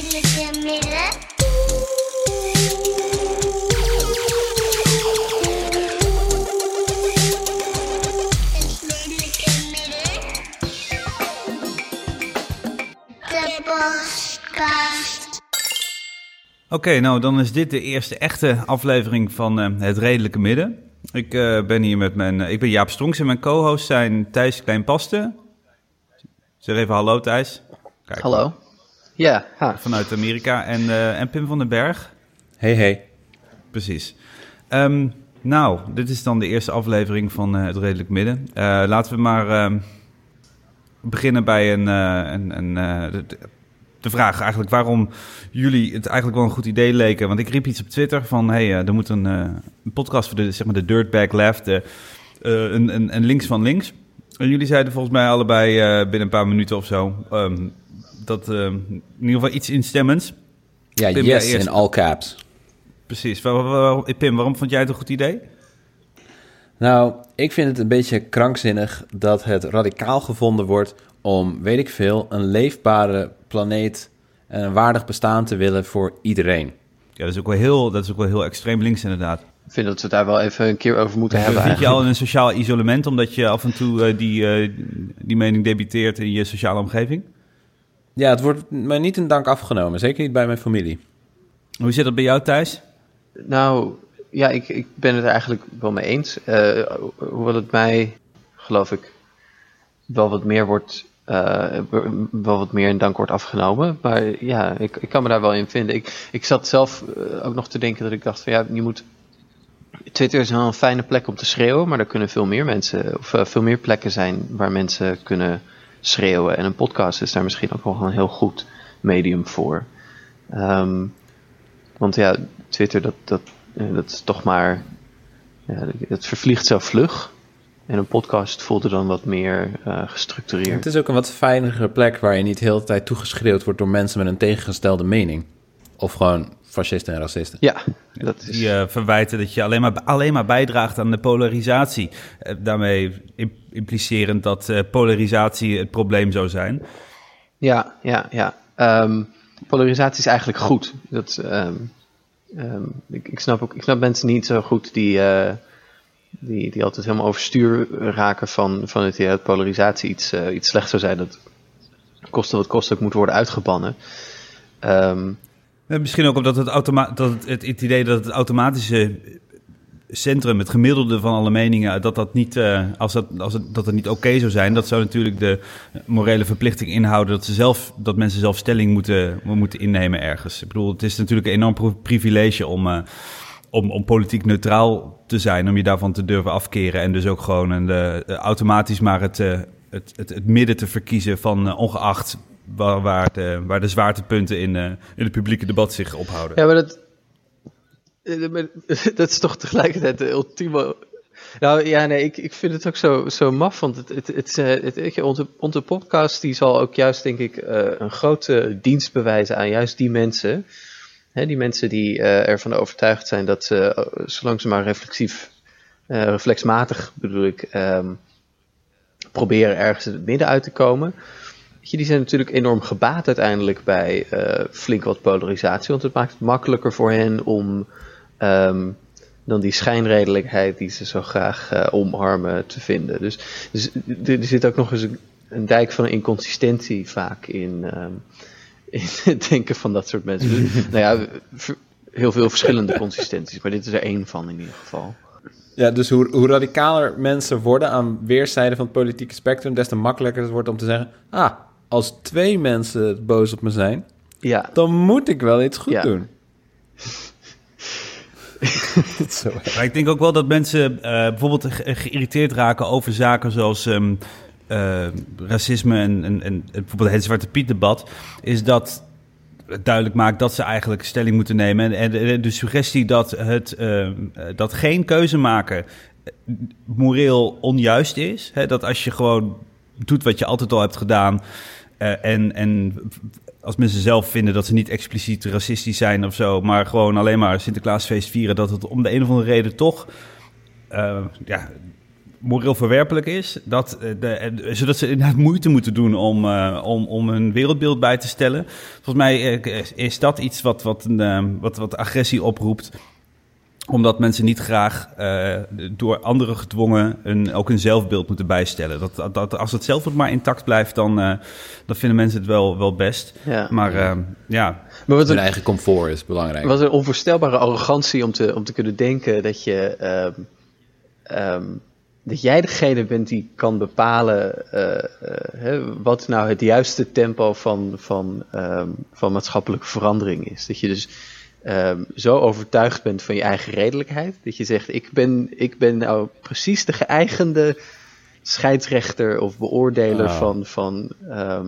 redelijke midden. Het redelijke midden. De. Oké, nou dan is dit de eerste echte aflevering van eh, Het Redelijke Midden. Ik eh, ben hier met mijn... eh, ik ben Jaap Stronks en mijn co-host zijn Thijs Kleinpaste. Zeg even hallo Thijs. Kijk, Hallo. Ja, ha. Vanuit Amerika. En, eh, en Pim van den Berg. Hey, hey. Precies. Ehm, nou, dit is dan de eerste aflevering van eh, Het Redelijk Midden. Eh, laten we maar ehm, beginnen bij een, eh, een, een, eh, de, de vraag eigenlijk waarom jullie het eigenlijk wel een goed idee leken. Want ik riep iets op Twitter van, hey, eh, er moet een, eh, een podcast voor de, zeg maar de Dirtbag Left, een, een, een links van links. En jullie zeiden volgens mij allebei eh, binnen een paar minuten of zo, ehm, dat ehm, in ieder geval iets instemmends. Ja, Pim, yes eerst. in all caps. Precies. Waar- waar- waar- Pim, waarom vond jij het een goed idee? Nou, ik vind het een beetje krankzinnig dat het radicaal gevonden wordt om, weet ik veel, een leefbare planeet en een waardig bestaan te willen voor iedereen. Ja, dat is ook wel heel, dat is ook wel heel extreem links inderdaad. Ik vind dat we het daar wel even een keer over moeten hebben. Vind je al in een sociaal isolement omdat je af en toe eh, die, eh, die mening debiteert in je sociale omgeving? Ja, het wordt mij niet in dank afgenomen, zeker niet bij mijn familie. Hoe zit dat bij jou thuis? Nou, ja, ik, ik ben het er eigenlijk wel mee eens. Eh, hoewel het mij, geloof ik, wel wat meer wordt, eh, wel wat meer in dank wordt afgenomen. Maar ja, ik, ik kan me daar wel in vinden. Ik, ik zat zelf eh, ook nog te denken dat ik dacht van ja, je moet... Twitter is wel een fijne plek om te schreeuwen, maar er kunnen veel meer mensen, of veel meer plekken zijn waar mensen kunnen schreeuwen. En een podcast is daar misschien ook wel een heel goed medium voor. Ehm, want ja, Twitter, dat, dat, eh, dat is toch maar. Ja, het vervliegt zo vlug. En een podcast voelt er dan wat meer eh, gestructureerd. Het is ook een wat fijnere plek waar je niet de hele tijd toegeschreeuwd wordt door mensen met een tegengestelde mening. Of gewoon fascisten en racisten. Ja, dat is. Die eh, verwijten dat je alleen maar, alleen maar bijdraagt aan de polarisatie. Eh, daarmee im- implicerend dat eh, polarisatie het probleem zou zijn. Ja, ja, ja. Ehm, polarisatie is eigenlijk goed. Dat, ehm, ehm, ik, ik, snap ook, ik snap mensen niet zo goed die, eh, die, die altijd helemaal overstuur raken van, van het idee dat polarisatie iets, eh, iets slechts zou zijn. Dat koste wat kost ook moet worden uitgebannen. Ehm, Eh, misschien ook omdat het, automa dat het, het, idee dat het automatische centrum, het gemiddelde van alle meningen, dat dat niet, eh, als dat, als dat het niet oké zou zijn, dat zou natuurlijk de morele verplichting inhouden dat, ze zelf, dat mensen zelf stelling moeten, moeten innemen ergens. Ik bedoel, het is natuurlijk een enorm pri- privilege om, eh, om, om politiek neutraal te zijn, om je daarvan te durven afkeren en dus ook gewoon eh, automatisch maar het, eh, het, het, het midden te verkiezen van eh, ongeacht waar, waar, de, waar de zwaartepunten in, eh, in het publieke debat zich ophouden. Ja, maar dat, eh, dat is toch tegelijkertijd de ultieme. Nou ja, nee, ik, ik vind het ook zo, zo maf. Want het, het, het, eh, het, onze, onze podcast die zal ook juist, denk ik, eh, een grote dienst bewijzen aan juist die mensen. Hè, die mensen die eh, ervan overtuigd zijn dat ze, eh, zolang ze maar reflexief, eh, reflexmatig bedoel ik, ehm, proberen ergens in het midden uit te komen. Je, die zijn natuurlijk enorm gebaat uiteindelijk bij eh, flink wat polarisatie. Want het maakt het makkelijker voor hen om ehm, dan die schijnredelijkheid die ze zo graag eh, omarmen te vinden. Dus, dus er zit ook nog eens een, een dijk van inconsistentie vaak in, ehm, in het denken van dat soort mensen. Dus, nou ja, heel veel verschillende consistenties, maar dit is er één van in ieder geval. Ja, dus hoe, hoe radicaler mensen worden aan weerszijden van het politieke spectrum, des te makkelijker het wordt om te zeggen: Ah, als twee mensen boos op me zijn, Ja, dan moet ik wel iets goed Ja. doen. Zo. Maar ik denk ook wel dat mensen eh, bijvoorbeeld ge- geïrriteerd raken over zaken zoals ehm, eh, racisme en, en, en bijvoorbeeld het Zwarte Piet debat. Is dat het duidelijk maakt dat ze eigenlijk stelling moeten nemen. En, en de, de suggestie dat, het, ehm, eh, dat geen keuze maken moreel onjuist is. Hè, dat als je gewoon doet wat je altijd al hebt gedaan. Eh, en, en als mensen zelf vinden dat ze niet expliciet racistisch zijn of zo, maar gewoon alleen maar Sinterklaasfeest vieren, dat het om de een of andere reden toch eh, ja, moreel verwerpelijk is. Dat, eh, de, zodat ze inderdaad moeite moeten doen om, om, om hun wereldbeeld bij te stellen. Volgens mij is dat iets wat, wat, een, wat, wat agressie oproept omdat mensen niet graag eh, door anderen gedwongen een, ook een zelfbeeld moeten bijstellen. Dat, dat, dat- als het zelfbeeld maar intact blijft, dan, eh, dan vinden mensen het wel, wel best. Ja. Maar eh, ja, Maar wat Hun een, eigen comfort is belangrijk. wat een onvoorstelbare arrogantie om te, om te kunnen denken dat je. ehm, ehm, dat jij degene bent die kan bepalen hè, wat nou het juiste tempo van, van, ehm, van maatschappelijke verandering is. Dat je dus ehm, zo overtuigd bent van je eigen redelijkheid, dat je zegt: ik ben, ik ben nou precies de geëigende scheidsrechter of beoordeler Ah. van, van ehm,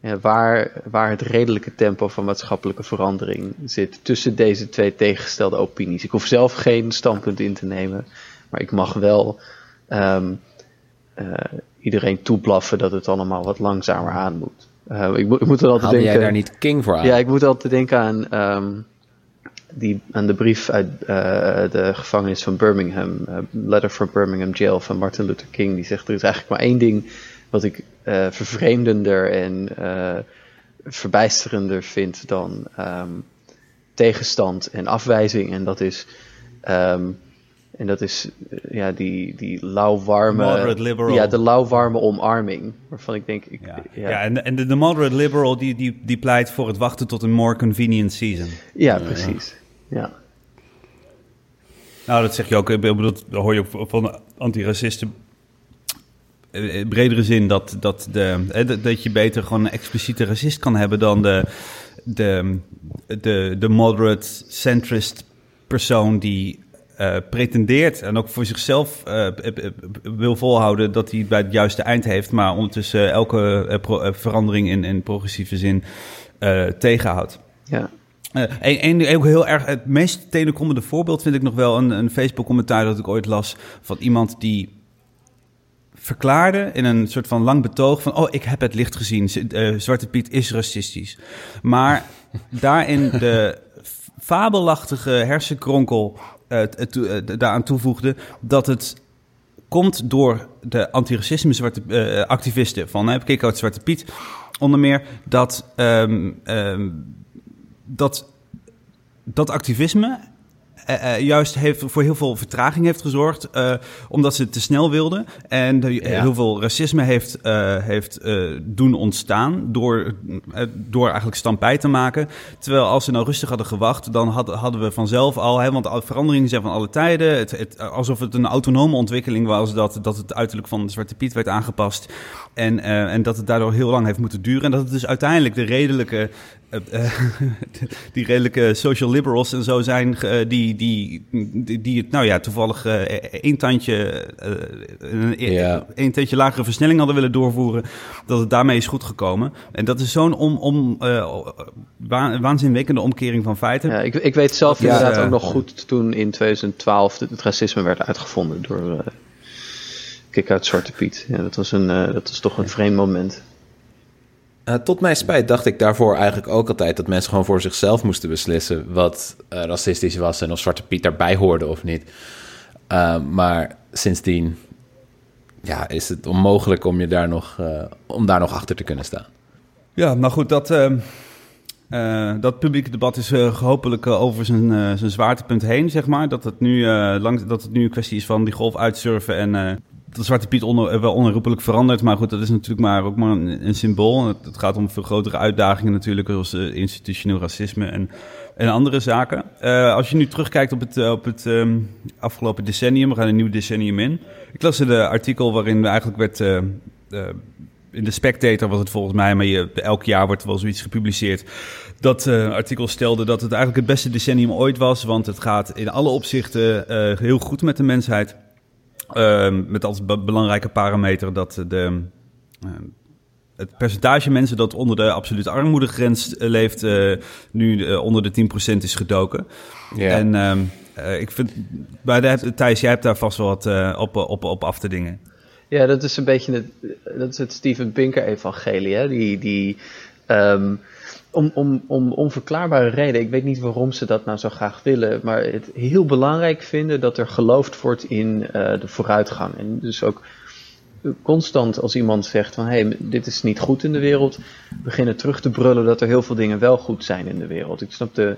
ja, waar, waar het redelijke tempo van maatschappelijke verandering zit tussen deze twee tegengestelde opinies. Ik hoef zelf geen standpunt in te nemen, maar ik mag wel ehm, eh, iedereen toeblaffen dat het allemaal wat langzamer aan moet. Eh, ik, moet- ik moet er altijd Haalde denken. jij daar niet king voor aan? Ja, ik moet altijd denken aan, die, aan de brief uit eh, de gevangenis van Birmingham, eh, Letter from Birmingham Jail van Martin Luther King. Die zegt: Er is eigenlijk maar één ding wat ik eh, vervreemdender en verbijsterender vind dan ehm, tegenstand en afwijzing. En dat is. ehm, en dat is ja, die, die lauwwarme. Ja, de lauwwarme omarming. Waarvan ik denk. Ik, ja. ja. ja. en, en de, de moderate liberal die, die, die pleit voor het wachten tot een more convenient season. ja, precies. Ja. Nou, dat zeg je ook. Ik bedoel, dat hoor je ook van antiracisten. In bredere zin dat, dat, de, dat- je beter gewoon een expliciete racist kan hebben dan de, de, de, de moderate centrist persoon die eh, pretendeert en ook voor zichzelf eh, eh, wil volhouden dat hij het bij het juiste eind heeft, maar ondertussen elke verandering in, in progressieve zin tegenhoudt. Ja. Eh, en, en ook heel erg, het meest tenenkomende voorbeeld vind ik nog wel een, een Facebook-commentaar dat ik ooit las van iemand die verklaarde in een soort van lang betoog van... oh, ik heb het licht gezien, Z- eh, Zwarte Piet is racistisch. Maar daarin de fabelachtige hersenkronkel eh, daaraan toevoegde... dat het komt door de antiracisme zwarte eh, activisten van hè, Kik uit Zwarte Piet onder meer dat ehm, ehm, dat dat activisme eh, eh, juist heeft voor heel veel vertraging heeft gezorgd, eh, omdat ze te snel wilden. En de- heel veel racisme heeft, heeft doen ontstaan door, door eigenlijk stampij te maken. Terwijl als ze nou rustig hadden gewacht, dan had, hadden we vanzelf al, hè, want veranderingen zijn van alle tijden. Het, het, alsof het een autonome ontwikkeling was, dat, dat het uiterlijk van de Zwarte Piet werd aangepast. En, en dat het daardoor heel lang heeft moeten duren. En dat het dus uiteindelijk de redelijke die redelijke social liberals en zo zijn, eh, die, die, die, die het nou ja, toevallig eh één tandje, eh, een Ja. één tandje lagere versnelling hadden willen doorvoeren, dat het daarmee is goed gekomen. En dat is zo'n om, om, eh, wa- waanzinwekkende omkering van feiten. Ja, ik, ik weet zelf Ja, inderdaad ook nog goed toen in 2012 het, het racisme werd uitgevonden door uh, Kick uit Zwarte Piet. Ja, dat, was een, eh, dat was toch een vreemd moment. Eh, tot mijn spijt dacht ik daarvoor eigenlijk ook altijd dat mensen gewoon voor zichzelf moesten beslissen wat eh, racistisch was en of Zwarte Piet daarbij hoorde of niet. Eh, maar sindsdien ja, is het onmogelijk om, je daar nog, om daar nog achter te kunnen staan. Ja, maar goed, dat, eh, eh, dat publieke debat is hopelijk over zijn, zijn zwaartepunt heen, zeg maar. Dat het, nu, lang, dat het nu een kwestie is van die golf uitsurfen en dat Zwarte Piet onder, eh, wel onherroepelijk verandert. Maar goed, dat is natuurlijk maar ook maar een, symbool. Het, gaat om veel grotere uitdagingen natuurlijk, zoals eh, institutioneel racisme en, en andere zaken. Eh, als je nu terugkijkt op het, op het ehm, afgelopen decennium, we gaan een nieuw decennium in. Ik las een artikel waarin eigenlijk werd... eh, in de Spectator was het volgens mij, maar je, elk jaar wordt wel zoiets gepubliceerd. Dat eh, artikel stelde dat het eigenlijk het beste decennium ooit was, want het gaat in alle opzichten eh, heel goed met de mensheid. Ehm, met als be- belangrijke parameter dat de, eh, het percentage mensen dat onder de absolute armoedegrens eh, leeft, eh, nu eh, onder de 10% is gedoken. Ja. En ehm, eh, ik vind, bij de, Thijs, jij hebt daar vast wel wat op, op, op af te dingen. Ja, dat is een beetje het, dat is het Steven Pinker-evangelie. Hè? Die, die Ehm, om, om, om onverklaarbare reden, ik weet niet waarom ze dat nou zo graag willen, maar het heel belangrijk vinden dat er geloofd wordt in eh, de vooruitgang. En dus ook constant als iemand zegt van hé, hey, dit is niet goed in de wereld, beginnen terug te brullen dat er heel veel dingen wel goed zijn in de wereld. Ik snap de,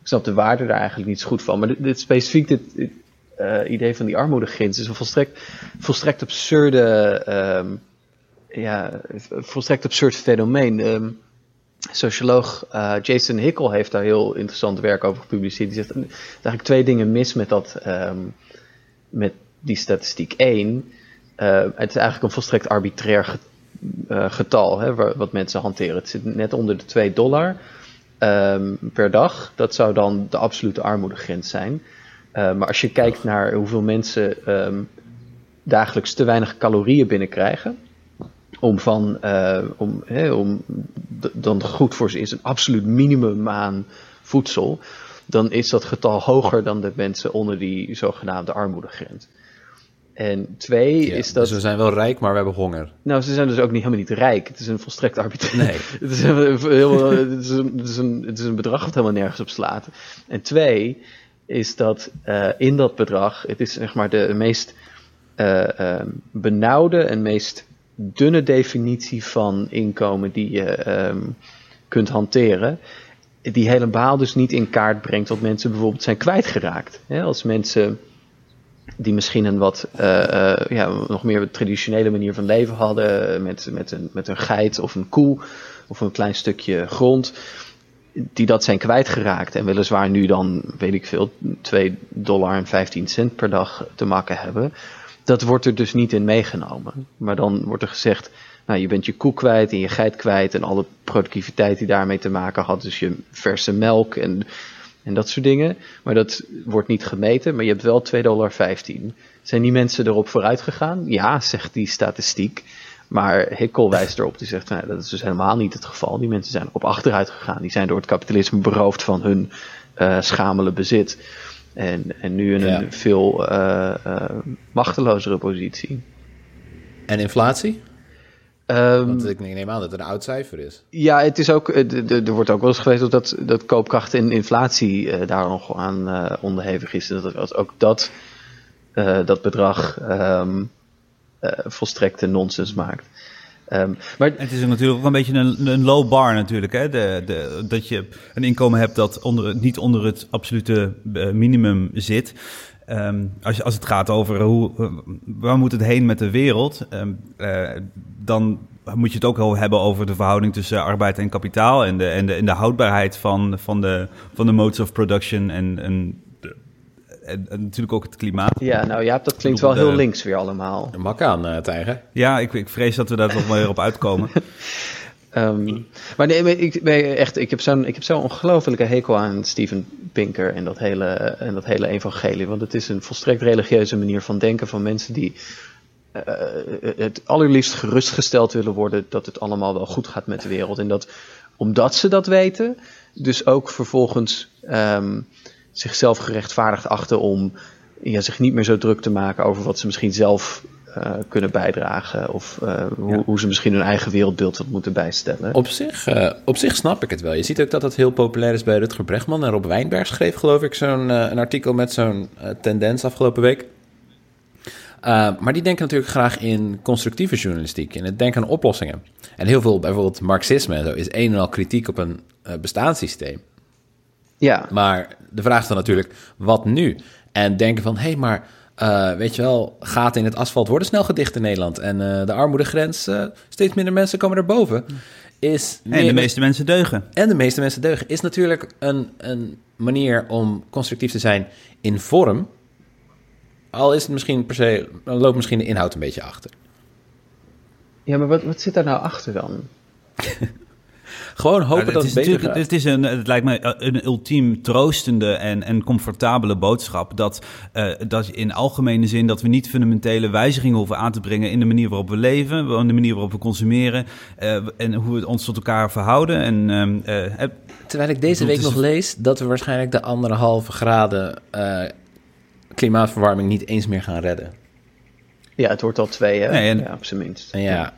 ik snap de waarde daar eigenlijk niet zo goed van. Maar dit, specifiek, dit, dit eh, idee van die armoedegrens is een volstrekt, volstrekt absurde, ehm, ja, volstrekt absurd fenomeen. Ehm, socioloog eh, Jason Hickel heeft daar heel interessant werk over gepubliceerd. Die zegt, er eigenlijk twee dingen mis met dat, ehm, met die statistiek. Eén, eh, het is eigenlijk een volstrekt arbitrair eh, getal hè, wa- wat mensen hanteren. Het zit net onder de 2 dollar ehm, per dag. Dat zou dan de absolute armoedegrens zijn. Maar als je kijkt naar hoeveel mensen dagelijks te weinig calorieën binnenkrijgen, om van, eh, om, hè, om dan goed voor ze is een absoluut minimum aan voedsel, dan is dat getal hoger dan de mensen onder die zogenaamde armoedegrens. En twee Ja, is dat. Dus we zijn wel rijk, maar we hebben honger. Nou, ze zijn dus ook niet helemaal niet rijk. Het is een volstrekt arbitrair. Nee. het, is een, heel, het, is een, het, is een, het is een bedrag wat helemaal nergens op slaat. En twee is dat eh, in dat bedrag, het is zeg maar de meest eh, eh, benauwde en meest dunne definitie van inkomen die je ehm, kunt hanteren. Die helemaal dus niet in kaart brengt wat mensen bijvoorbeeld zijn kwijtgeraakt. Als mensen die misschien een wat eh, eh, ja, nog meer traditionele manier van leven hadden met, met, een, met een geit of een koe of een klein stukje grond, die dat zijn kwijtgeraakt en weliswaar nu dan, weet ik veel, 2 dollar en 15 cent per dag te makken hebben. Dat wordt er dus niet in meegenomen. Maar dan wordt er gezegd, nou, je bent je koe kwijt en je geit kwijt en alle productiviteit die daarmee te maken had, dus je verse melk en en dat soort dingen. Maar dat wordt niet gemeten, maar je hebt wel 2,15 dollar. Zijn die mensen erop vooruit gegaan? Ja, zegt die statistiek. Maar Hickel wijst erop, die zegt, nou, dat is dus helemaal niet het geval. Die mensen zijn erop achteruit gegaan. Die zijn door het kapitalisme beroofd van hun eh schamele bezit. En, en nu in Ja. een veel eh, eh, machtelozere positie. En inflatie? Want ik neem aan dat het een oud cijfer is. Ja, het is ook, eh, er wordt ook wel eens geweest dat, dat koopkracht en inflatie eh, daar nog aan onderhevig is. Dat, dat ook dat, dat bedrag ehm eh, volstrekte nonsens maakt. Ehm, maar Het is natuurlijk ook een beetje een, een low bar natuurlijk. Hè? De, de, dat je een inkomen hebt dat onder, niet onder het absolute eh, minimum zit. Ehm, als, als het gaat over hoe, eh, waar moet het heen met de wereld, ehm, eh, dan moet je het ook wel hebben over de verhouding tussen arbeid en kapitaal en de, en de, en de houdbaarheid van, van, de, van de modes of production en, en, en, en natuurlijk ook het klimaat. ja, nou ja, dat klinkt wel heel de- links weer allemaal. Mak aan, eh Tijger. Ja, ik, ik vrees dat we daar toch wel weer op uitkomen. Ehm, maar nee, maar ik, nee, echt, ik heb zo'n ik heb zo'n ongelofelijke hekel aan Steven Pinker en dat, hele, en dat hele evangelie. Want het is een volstrekt religieuze manier van denken van mensen die eh, het allerliefst gerustgesteld willen worden dat het allemaal wel goed gaat met de wereld. En dat omdat ze dat weten, dus ook vervolgens ehm, zichzelf gerechtvaardigd achten om ja, zich niet meer zo druk te maken over wat ze misschien zelf eh, kunnen bijdragen. Of eh, hoe, Ja. hoe ze misschien hun eigen wereldbeeld wat moeten bijstellen. Op zich, eh, op zich snap ik het wel. Je ziet ook dat het heel populair is bij Rutger Bregman. En Rob Wijnberg schreef geloof ik zo'n een artikel met zo'n tendens afgelopen week. Maar die denken natuurlijk graag in constructieve journalistiek, in het denken aan oplossingen. En heel veel, bijvoorbeeld marxisme en zo, is een en al kritiek op een bestaanssysteem. Ja. Maar de vraag is dan natuurlijk, wat nu? En denken van, hé, hey, maar uh, weet je wel, gaten in het asfalt worden snel gedicht in Nederland. En uh, de armoedegrens, uh, steeds minder mensen komen erboven. Is en de meeste mensen deugen. En de meeste mensen deugen. Is natuurlijk een, een manier om constructief te zijn in vorm. Al is het misschien per se, dan loopt misschien de inhoud een beetje achter. Ja, maar wat, wat zit daar nou achter dan? Gewoon hopen ja, dat het, beter gaat. Het, is een, het lijkt me een ultiem troostende en, en comfortabele boodschap. Dat, uh, dat in algemene zin dat we niet fundamentele wijzigingen hoeven aan te brengen in de manier waarop we leven, in de manier waarop we consumeren uh, en hoe we ons tot elkaar verhouden. En, uh, Terwijl ik deze week nog lees dat we waarschijnlijk de anderhalve graden klimaatverwarming niet eens meer gaan redden. Ja, het wordt al twee, hè? Nee, en, ja, op zijn minst. En ja,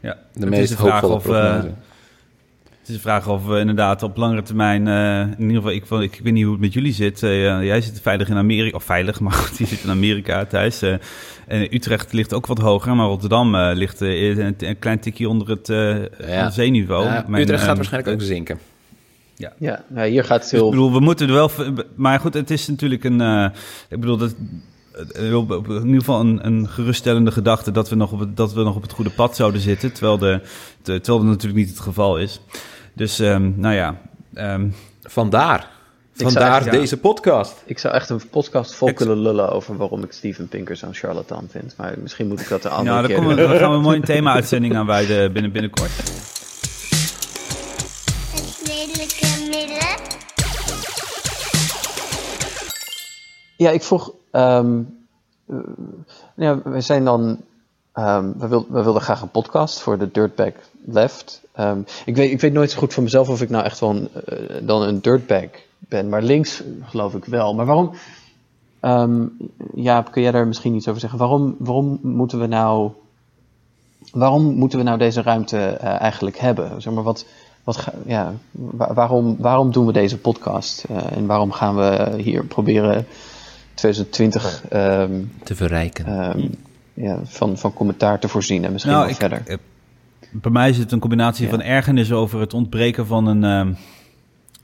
ja. de meest hoopvolle of, prognose. Is de vraag of we inderdaad op langere termijn, eh, in ieder geval, ik, van- ik, weet niet hoe het met jullie zit. Eh, jij zit veilig in Amerika, of veilig, maar goed, die zit in Amerika thuis. Eh, en Utrecht ligt ook wat hoger, maar Rotterdam eh, ligt eh, een, een klein tikje onder het eh, zeeniveau. Ja, Mijn, Utrecht gaat ehm, waarschijnlijk ook zinken. Ja, nou, hier gaat het Dus ik heel... bedoel, we moeten er wel. Maar goed, het is natuurlijk een. eh, ik bedoel, dat, heel- in ieder geval een, een geruststellende gedachte dat we, nog op het, dat we nog op het goede pad zouden zitten. Terwijl, de, te- terwijl dat natuurlijk niet het geval is. Dus, ehm, nou ja. ehm, Vandaar. Vandaar echt, ja. deze podcast. Ik zou echt een podcast vol Ik- kunnen lullen over waarom ik Steven Pinker zo'n charlatan vind. Maar misschien moet ik dat een andere nou, daar, keer komen, doen. we- daar gaan we een mooie thema-uitzending aan wijden binnen, binnenkort. Het lelijke midden. Ja, ik vroeg. ehm, eh, ja, we zijn dan. ehm, we, wil, we wilden graag een podcast voor de Dirtbag Left. Ehm, ik, weet, ik weet nooit zo goed van mezelf of ik nou echt wel een, eh, dan een dirtbag ben. Maar links geloof ik wel. Maar waarom. ehm Jaap, kun jij daar misschien iets over zeggen? Waarom, waarom moeten we nou. Waarom moeten we nou deze ruimte eh, eigenlijk hebben? Zeg maar, wat, wat ga- ja, wa- waarom, waarom doen we deze podcast? Eh, en waarom gaan we hier proberen 2020 ehm, Te verrijken. ehm, ja, van, van commentaar te voorzien en misschien Nou, wel ik- verder? Bij mij is het een combinatie Ja. van ergernis over het ontbreken van een. ehm,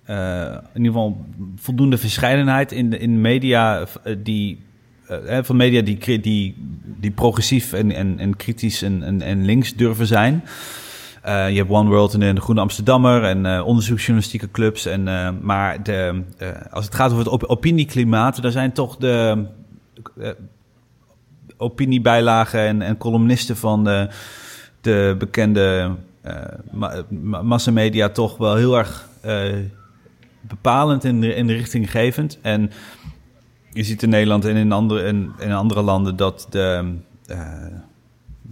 eh, in ieder geval voldoende verscheidenheid in de in media eh, die. eh, van media die, die, die progressief en, en, en kritisch en, en, en links durven zijn. Je hebt One World en de Groene Amsterdammer en eh, onderzoeksjournalistieke clubs. En, maar de, als het gaat over het op- opinieklimaat, daar zijn toch de opiniebijlagen en, en columnisten van de, de bekende eh, ma- ma- massamedia toch wel heel erg eh, bepalend en in, in richtinggevend. En je ziet in Nederland en in andere, in, in andere landen dat de, eh,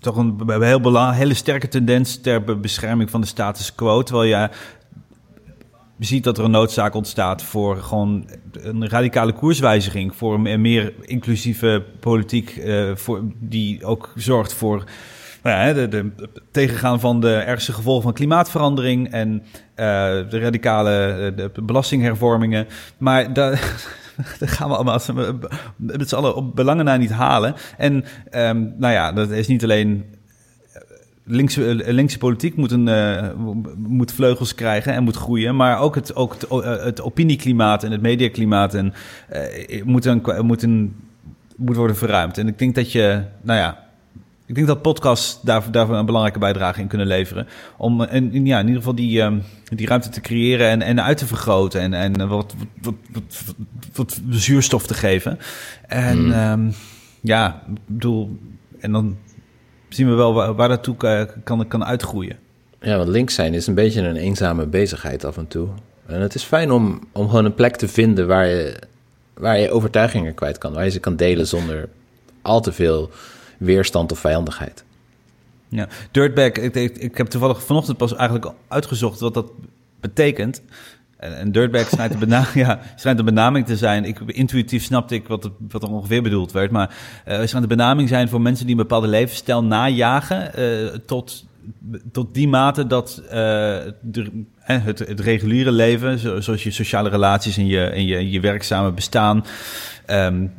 toch een heel belang, hele sterke tendens ter be- bescherming van de status quo. Terwijl je ziet dat er een noodzaak ontstaat voor gewoon een radicale koerswijziging. Voor een meer inclusieve politiek voor, die ook zorgt voor nou ja, de, de, tegengaan van de ergste gevolgen van klimaatverandering en eh, de radicale eh, de belastinghervormingen. Maar daar, daar gaan we allemaal met z'n allen op belangen na niet halen. En ehm, nou ja, dat is niet alleen linkse, eh, linkse politiek moet, een, moet vleugels krijgen en moet groeien. Maar ook het, ook het, opinieklimaat en het mediaklimaat en, eh, moet, een, moet, een, moet worden verruimd. En ik denk dat je, nou ja, ik denk dat podcasts daar, daarvoor een belangrijke bijdrage in kunnen leveren. Om en, en ja, in ieder geval die, ehm, die ruimte te creëren en, en uit te vergroten. En, en wat, wat, wat, zuurstof te geven. En ehm, ja, ik bedoel, en dan zien we wel waar, waar dat toe kan, kan, kan uitgroeien. Ja, want links zijn is een beetje een eenzame bezigheid af en toe. En het is fijn om, om gewoon een plek te vinden waar je, waar je overtuigingen kwijt kan. Waar je ze kan delen zonder al te veel weerstand of vijandigheid. Ja, dirtbag, ik, ik, heb toevallig vanochtend pas eigenlijk uitgezocht wat dat betekent. En, dirtbag schijnt een, bena ja, schijnt een benaming te zijn. Ik, intuïtief snapte ik wat, wat er ongeveer bedoeld werd. Maar uh, schijnt een benaming zijn voor mensen die een bepaalde levensstijl najagen. Uh, tot, tot die mate dat de, het, het reguliere leven, zoals je sociale relaties en je, en je, je werkzame bestaan. Um,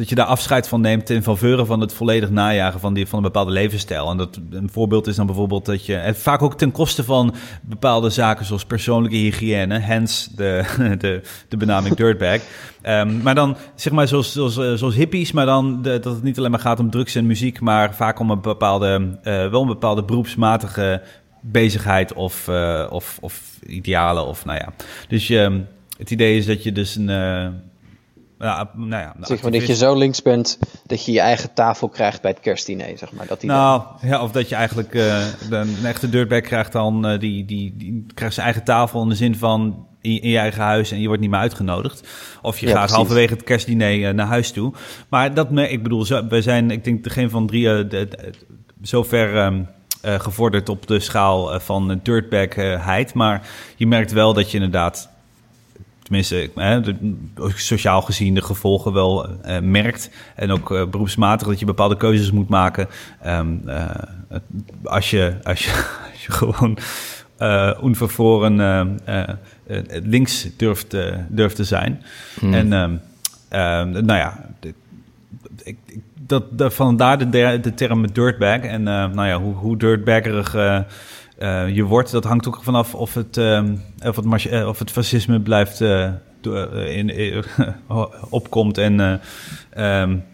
dat je daar afscheid van neemt ten faveur van het volledig najagen van, die, van een bepaalde levensstijl. En dat, een voorbeeld is dan bijvoorbeeld dat je, en vaak ook ten koste van bepaalde zaken zoals persoonlijke hygiëne, hence de, de, de benaming dirtbag. Um, maar dan zeg maar zoals, zoals, zoals hippies, maar dan dat het niet alleen maar gaat om drugs en muziek, maar vaak om een bepaalde, uh, wel een bepaalde beroepsmatige bezigheid of, uh, of, of idealen of nou ja. Dus je, het idee is dat je dus een... ja, nou ja, zeg maar dat je zo links bent dat je je eigen tafel krijgt bij het kerstdiner, zeg maar. Dat nou, ja, of dat je eigenlijk uh, een echte dirtbag krijgt dan, uh, die, die, die krijgt zijn eigen tafel in de zin van in, in je eigen huis en je wordt niet meer uitgenodigd. Of je ja, gaat precies. halverwege het kerstdiner uh, naar huis toe. Maar dat, ik bedoel, zo, wij zijn, ik denk, geen van drie de, de, de, zover... Um, uh, gevorderd op de schaal van dirtbagheid. Maar je merkt wel dat je inderdaad tenminste, sociaal gezien de gevolgen wel uh, merkt. En ook uh, beroepsmatig dat je bepaalde keuzes moet maken. Um, uh, als, je, als, je, als je gewoon uh, onvervoren uh, uh, links durft, durft te zijn. En ehm, ehm, nou ja, ik, dat, dat, vandaar de, de term dirtbag. En nou ja, hoe, hoe dirtbaggerig je wordt, dat hangt ook vanaf of het, of het, of het fascisme blijft in, in opkomt en um,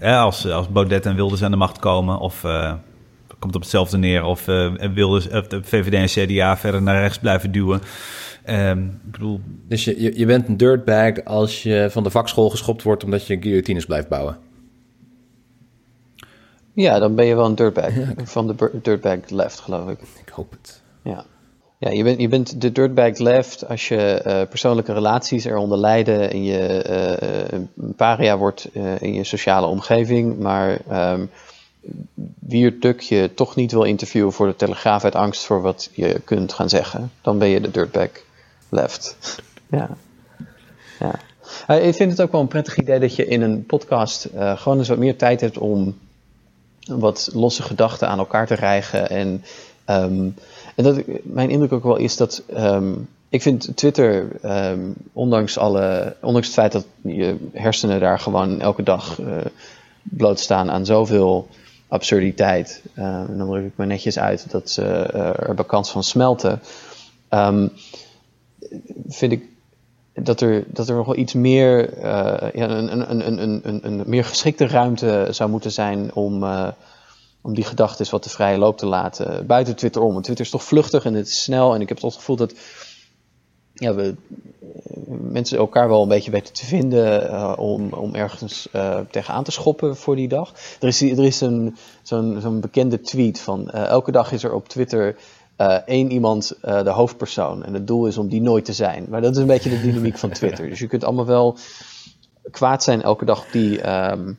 als, als Baudet en Wilders aan de macht komen of komt op hetzelfde neer. Of uh, wilde de VVD en CDA verder naar rechts blijven duwen. Um, ik bedoel... Dus je, je bent een dirtbag als je van de vakschool geschopt wordt omdat je guillotines blijft bouwen? Ja, dan ben je wel een dirtbag. Van de dirtbag left, geloof ik. Ik hoop het. Ja. Ja, je bent, je bent de dirtbag left als je uh, persoonlijke relaties eronder lijden en je uh, een paria wordt uh, in je sociale omgeving, maar um, Wierduk je toch niet wil interviewen voor de Telegraaf uit angst voor wat je kunt gaan zeggen, dan ben je de dirtbag left. ja. ja. Ik vind het ook wel een prettig idee dat je in een podcast gewoon eens wat meer tijd hebt om wat losse gedachten aan elkaar te rijgen. En, um, en dat, mijn indruk ook wel is dat. Um, ik vind Twitter, um, ondanks, alle, ondanks het feit dat je hersenen daar gewoon elke dag uh, blootstaan aan zoveel absurditeit. Uh, en dan druk ik me netjes uit dat ze uh, er bij kans van smelten. Vind ik dat er, dat er nog wel iets meer, uh, ja, een, een, een, een, een, meer geschikte ruimte zou moeten zijn om, om die gedachten wat de vrije loop te laten buiten Twitter om. Want Twitter is toch vluchtig en het is snel. En ik heb het gevoel dat ja, we, mensen elkaar wel een beetje weten te vinden uh, om, om ergens uh, tegenaan te schoppen voor die dag. Er is, er is een, zo'n, zo'n bekende tweet van uh, elke dag is er op Twitter één iemand de hoofdpersoon. En het doel is om die nooit te zijn. Maar dat is een beetje de dynamiek van Twitter. Dus je kunt allemaal wel kwaad zijn elke dag op die, um,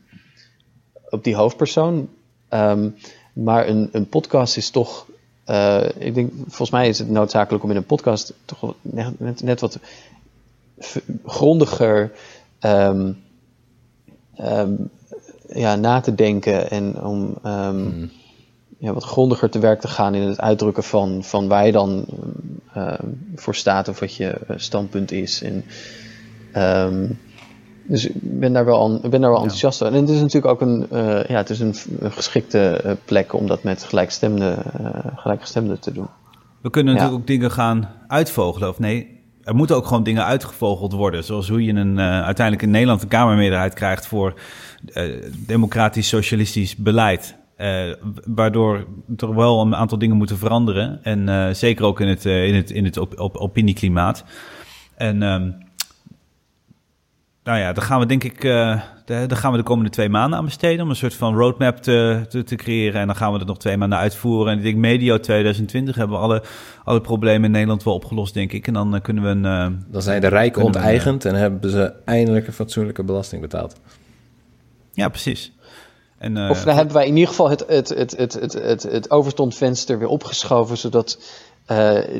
op die hoofdpersoon. Um, maar een, een podcast is toch uh, ik denk, volgens mij is het noodzakelijk om in een podcast toch net, net wat grondiger um, um, ja, na te denken en om um, mm. Ja, wat grondiger te werk te gaan in het uitdrukken van, van waar je dan voor staat of wat je standpunt is. En, dus ik ben daar wel, ben daar wel enthousiast over. En het is natuurlijk ook een, uh, ja, het is een, een geschikte uh, plek om dat met gelijkstemden, uh, gelijkgestemden te doen. We kunnen natuurlijk ook dingen gaan uitvogelen. Of nee, er moeten ook gewoon dingen uitgevogeld worden. Zoals hoe je een, uiteindelijk in Nederland een Kamermeerderheid krijgt voor democratisch-socialistisch beleid. Waardoor er wel een aantal dingen moeten veranderen. En zeker ook in het, in het, in het op, op, opinieklimaat. En um, nou ja, daar gaan we denk ik, daar gaan we de komende twee maanden aan besteden om een soort van roadmap te, te, te, creëren. En dan gaan we het nog twee maanden uitvoeren. En ik denk medio 2020 hebben we alle, alle problemen in Nederland wel opgelost, denk ik. En dan kunnen we een... Dan zijn de rijken onteigend en hebben ze eindelijk een fatsoenlijke belasting betaald. Ja, precies. En, of dan hebben wij in ieder geval het, het, het, het, het, het, het overstondvenster weer opgeschoven, zodat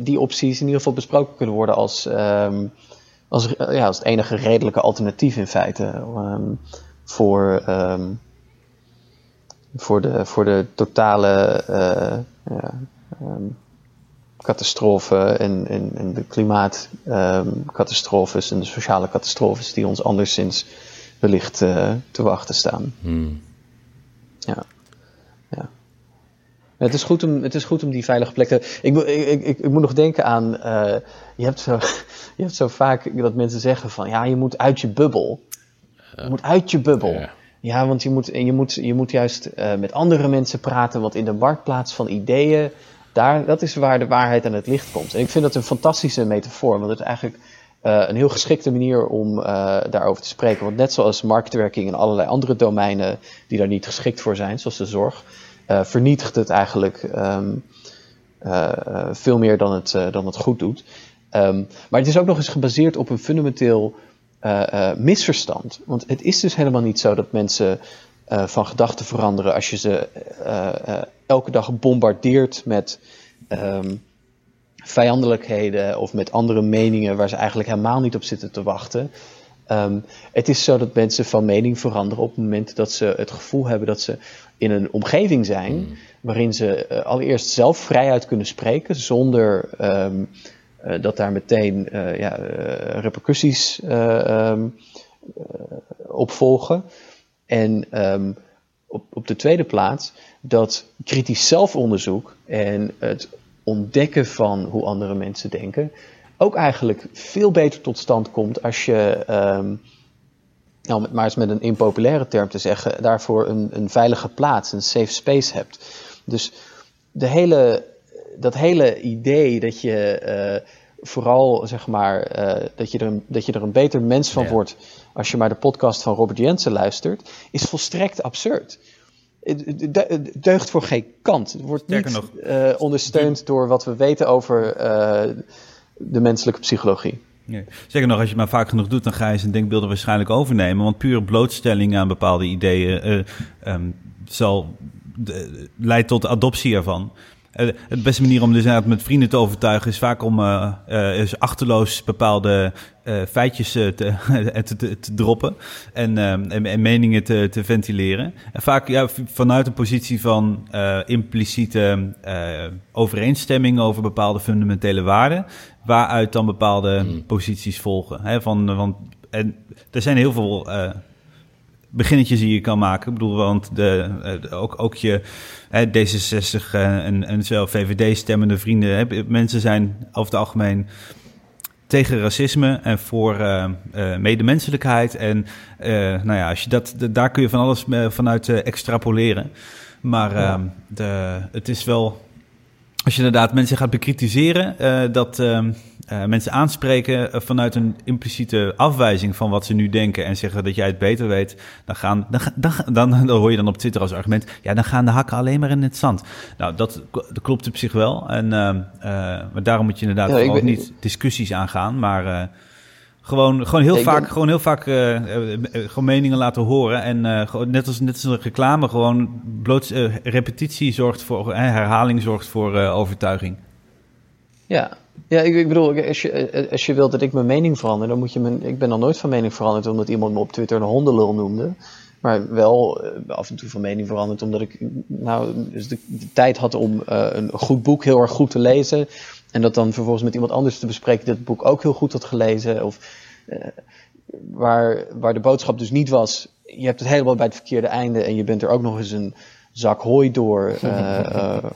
die opties in ieder geval besproken kunnen worden als... Um, als, ja, als het enige redelijke alternatief in feite um, voor, um, voor, de, voor de totale uh, ja, um, catastrofe en, en, en de klimaatcatastrofes en de sociale catastrofes die ons anderszins wellicht uh, te wachten staan. Hmm. Ja. ja. Het is, goed om, het is goed om die veilige plekken. Ik, ik, ik, ik moet nog denken aan. Uh, je, hebt zo, je hebt zo vaak dat mensen zeggen van ja, je moet uit je bubbel. Je moet uit je bubbel. Ja, want je moet, je moet, je moet juist uh, met andere mensen praten. Want in de marktplaats van ideeën, daar, dat is waar de waarheid aan het licht komt. En ik vind dat een fantastische metafoor. Want het is eigenlijk uh, een heel geschikte manier om daarover te spreken. Want net zoals marktwerking en allerlei andere domeinen die daar niet geschikt voor zijn, zoals de zorg uh, vernietigt het eigenlijk uh, veel meer dan het, dan het goed doet. Um, maar het is ook nog eens gebaseerd op een fundamenteel misverstand. Want het is dus helemaal niet zo dat mensen van gedachten veranderen als je ze elke dag bombardeert met um, vijandelijkheden of met andere meningen waar ze eigenlijk helemaal niet op zitten te wachten. Ehm, het is zo dat mensen van mening veranderen op het moment dat ze het gevoel hebben dat ze in een omgeving zijn waarin ze eh, allereerst zelf vrijuit kunnen spreken zonder ehm, eh, dat daar meteen eh, ja, repercussies eh, ehm, eh, op volgen. En op, op de tweede plaats dat kritisch zelfonderzoek en het ontdekken van hoe andere mensen denken ook eigenlijk veel beter tot stand komt als je, ehm, nou, om het maar eens met een impopulaire term te zeggen, daarvoor een, een veilige plaats, een safe space hebt. Dus de hele, dat hele idee dat je eh, vooral, zeg maar, eh, dat, je er een, dat je er een beter mens van Ja. wordt als je maar de podcast van Robert Jensen luistert, is volstrekt absurd. Het- Het de- het deugt voor geen kant. Het wordt Sterker niet eh, ondersteund door wat we weten over eh, de menselijke psychologie. Nee. Zeker nog, als je het maar vaak genoeg doet, dan ga je zijn denkbeelden waarschijnlijk overnemen. Want pure blootstelling aan bepaalde ideeën eh, ehm, zal, leidt tot adoptie ervan. Eh, de beste manier om dus inderdaad met vrienden te overtuigen is vaak om is achterloos bepaalde feitjes te, te, te, te droppen en, en, en meningen te, te ventileren. En vaak ja, vanuit een positie van impliciete overeenstemming over bepaalde fundamentele waarden, waaruit dan bepaalde posities volgen. Hè, van, van, en er zijn heel veel beginnetjes die je kan maken. Ik bedoel, want de, eh, de- ook, ook je hè, D66 eh, en, en zo VVD-stemmende vrienden, hè, mensen zijn over het algemeen tegen racisme en voor eh, medemenselijkheid. En nou ja, als je dat, de- daar kun je van alles vanuit extrapoleren. Maar eh, de, het is wel, als je inderdaad mensen gaat bekritiseren, eh, dat eh, eh, mensen aanspreken eh, vanuit een impliciete afwijzing van wat ze nu denken en zeggen dat jij het beter weet, dan, gaan, dan, dan, dan, dan hoor je dan op Twitter als argument, ja, dan gaan de hakken alleen maar in het zand. Nou, dat, dat klopt op zich wel. En, eh, eh, maar daarom moet je inderdaad Ja, ben- niet discussies aangaan, maar gewoon, gewoon heel Ik vaak, gewoon heel vaak eh, eh, gewoon meningen laten horen. En eh, net, als, net als een reclame, gewoon bloot, repetitie zorgt voor, herhaling zorgt voor overtuiging. Ja, ja ik, ik bedoel, als je, als je wilt dat ik mijn mening verander, dan moet je mijn. Ik ben nog nooit van mening veranderd omdat iemand me op Twitter een hondenlul noemde. Maar wel eh, af en toe van mening veranderd omdat ik nou, dus de, tijd had om eh, een goed boek heel erg goed te lezen. En dat dan vervolgens met iemand anders te bespreken die het boek ook heel goed had gelezen. Of eh, waar, waar de boodschap dus niet was, je hebt het helemaal bij het verkeerde einde en je bent er ook nog eens een zak hooi door,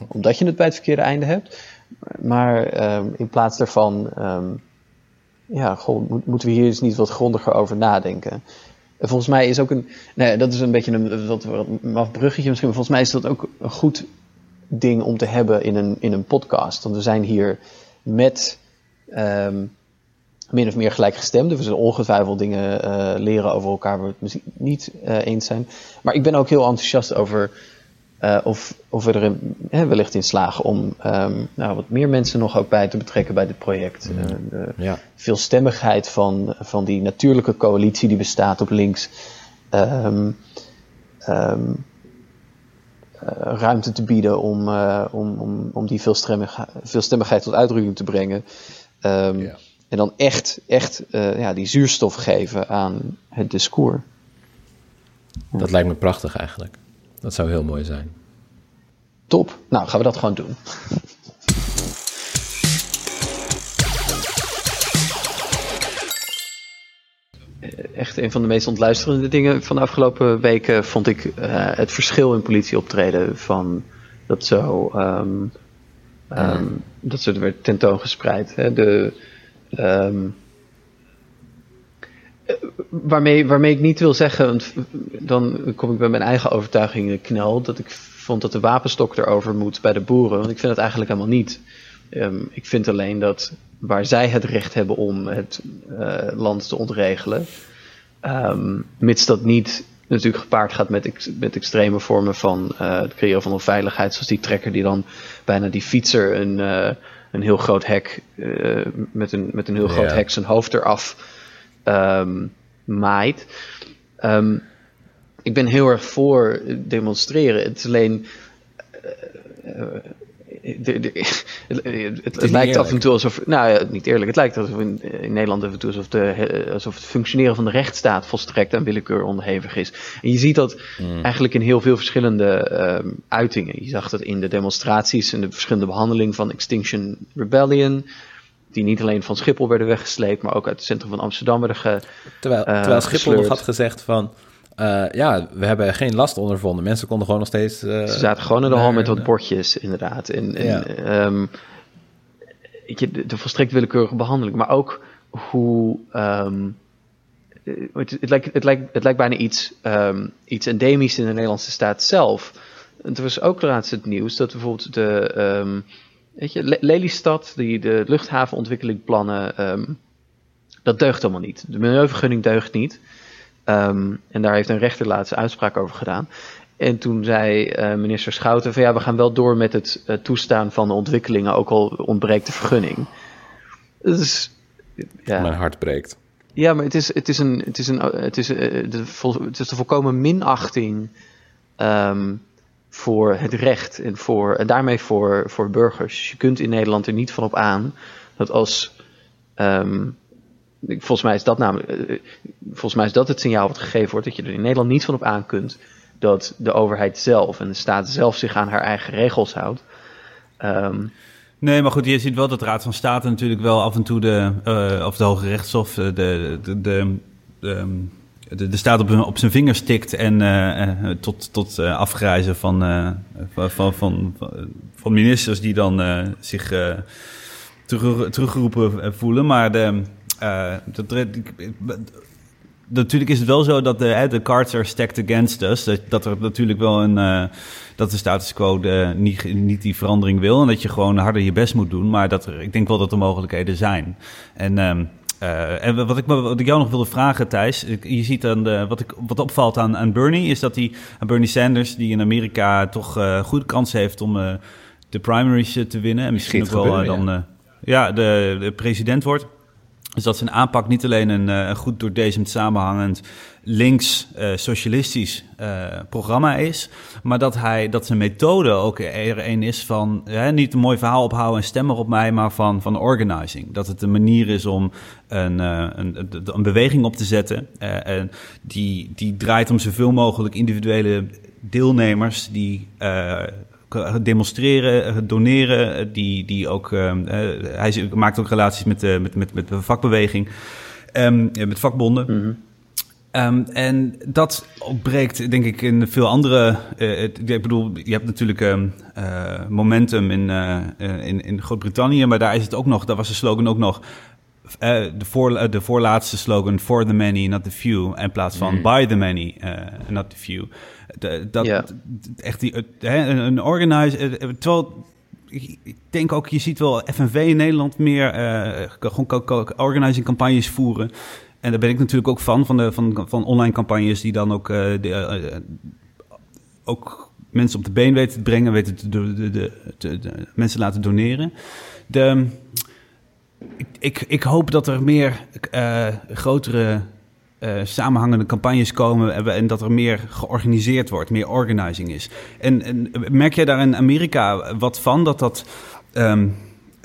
omdat je het bij het verkeerde einde hebt. Maar ehm, in plaats daarvan, ehm, ja, moeten we hier eens niet wat grondiger over nadenken. En volgens mij is ook een, nee, dat is een beetje een wat, wat bruggetje misschien, maar volgens mij is dat ook een goed ding om te hebben in een, in een podcast. Want we zijn hier met ehm, min of meer gelijkgestemden. We zullen ongetwijfeld dingen eh, leren over elkaar waar we het misschien niet eh, eens zijn. Maar ik ben ook heel enthousiast over eh, of, of we er wellicht in slagen om ehm, nou, wat meer mensen nog ook bij te betrekken bij dit project. Eh, de Ja. veelstemmigheid van, van die natuurlijke coalitie die bestaat op links. ehm, ehm, eh, ruimte te bieden om, om, om, om die veelstemmigheid, veelstemmigheid tot uitdrukking te brengen. Ja. En dan echt, echt ja, die zuurstof geven aan het discours. Dat lijkt me prachtig eigenlijk. Dat zou heel mooi zijn. Top. Nou, gaan we dat gewoon doen. Eh, Echt een van de meest ontluisterende dingen van de afgelopen weken vond ik eh, het verschil in politieoptreden van dat zo ehm, ehm, dat ze werd tentoongespreid. Hè? De, ehm, eh, waarmee, waarmee ik niet wil zeggen, dan kom ik bij mijn eigen overtuigingen knel, dat ik vond dat de wapenstok erover moet bij de boeren. Want ik vind het eigenlijk helemaal niet. Ehm, ik vind alleen dat waar zij het recht hebben om het eh, land te ontregelen, ehm, mits dat niet natuurlijk gepaard gaat met, ex- met extreme vormen van eh, het creëren van onveiligheid, zoals die trekker die dan bijna die fietser een, eh, een heel groot hek met, een, met een heel groot Ja. hek zijn hoofd eraf ehm, maait. Ehm, ik ben heel erg voor demonstreren. Het is alleen. eh, eh, de- de- het, het, het niet lijkt af en toe alsof, nou ja, niet eerlijk, het lijkt alsof in, in Nederland af en toe alsof, de, alsof het functioneren van de rechtsstaat volstrekt aan willekeur onderhevig is. En je ziet dat eigenlijk in heel veel verschillende ehm, uitingen. Je zag dat in de demonstraties en de verschillende behandeling van Extinction Rebellion, die niet alleen van Schiphol werden weggesleept, maar ook uit het centrum van Amsterdam werden ge, Terwijl, terwijl Schiphol nog had gezegd van... eh, ja, we hebben geen last ondervonden. Mensen konden gewoon nog steeds... eh, Ze zaten gewoon in de hal met wat bordjes, inderdaad. En, en, Ja. ehm, weet je, de, de volstrekt willekeurige behandeling, maar ook hoe. ehm, eh, het, het, lijkt, het, lijkt, het lijkt bijna iets, ehm, iets endemisch in de Nederlandse staat zelf. En er was ook laatst het nieuws dat bijvoorbeeld de. ehm, weet je, Le- Lelystad, die, de luchthavenontwikkelingplannen. ehm, dat deugt allemaal niet. De milieuvergunning deugt niet. Ehm, en daar heeft een rechter laatst een uitspraak over gedaan. En toen zei eh, minister Schouten van ja, we gaan wel door met het eh, toestaan van de ontwikkelingen, ook al ontbreekt de vergunning. Dus, ja. Mijn hart breekt. Ja, maar het is, het is, een, het is, een, het is, eh, de, het is de volkomen minachting ehm, voor het recht en, voor, en daarmee voor, voor burgers. Dus je kunt in Nederland er niet van op aan dat als. ehm, volgens mij is dat namelijk. eh, volgens mij is dat het signaal wat gegeven wordt dat je er in Nederland niet van op aan kunt dat de overheid zelf en de staat zelf zich aan haar eigen regels houdt. Ehm, Nee, maar goed, je ziet wel dat de Raad van State natuurlijk wel af en toe de, eh, of de Hoge Rechtshof, eh, de, de, de, de, de, staat op, op zijn vingers tikt en eh, eh, tot, tot eh, afgrijzen van, van, van, van, ministers die dan zich terug, teruggeroepen voelen. Maar de, natuurlijk is het wel zo dat de, de cards are stacked against us. Dat, dat er natuurlijk wel een. dat de status quo niet, niet die verandering wil. En dat je gewoon harder je best moet doen. Maar dat ik denk wel dat er mogelijkheden zijn. En. Eh, en wat ik, wat ik jou nog wilde vragen, Thijs. Je ziet dan de, wat, ik, wat opvalt aan, aan Bernie, is dat hij, aan Bernie Sanders, die in Amerika toch eh goede kans heeft om eh, de primaries eh, te winnen. En misschien ook wel eh, gebeuren, dan ja. ja, de, de president wordt. Dus dat zijn aanpak niet alleen een, eh, een goed doordezemd samenhangend links eh, eh, programma is, maar dat hij dat zijn methode ook er een is van hè, niet een mooi verhaal ophouden en stemmen op mij, maar van, van organizing. Dat het een manier is om een, een, een, beweging op te zetten en die, die draait om zoveel mogelijk individuele deelnemers die demonstreren, eh, doneren, eh, die, die ook, eh, eh, hij maakt ook relaties met de, met, met, met de vakbeweging, ja, met vakbonden. Ehm, en dat ontbreekt, denk ik, in veel andere. eh, het- ik bedoel, je hebt natuurlijk eh, momentum in, eh, eh, in, in Groot-Brittannië, maar daar is het ook nog, daar was de slogan ook nog. eh, de, voor, eh, de voorlaatste slogan: For the many, not the few. In plaats van By the many, eh, not the few. Dat, Ja. echt die, hè, een, een eh, eh, terwijl ik denk ook, je ziet wel FNV in Nederland meer eh, gewoon organizing campagnes voeren. En daar ben ik natuurlijk ook van, van, de, van, van online campagnes die dan ook, de, ook mensen op de been weten te brengen, weten te, de, de, de, mensen laten doneren. De, ik, ik, ik hoop dat er meer grotere eh, samenhangende campagnes komen en, dat er meer georganiseerd wordt, meer organizing is. En, en merk jij daar in Amerika wat van, dat dat... ehm,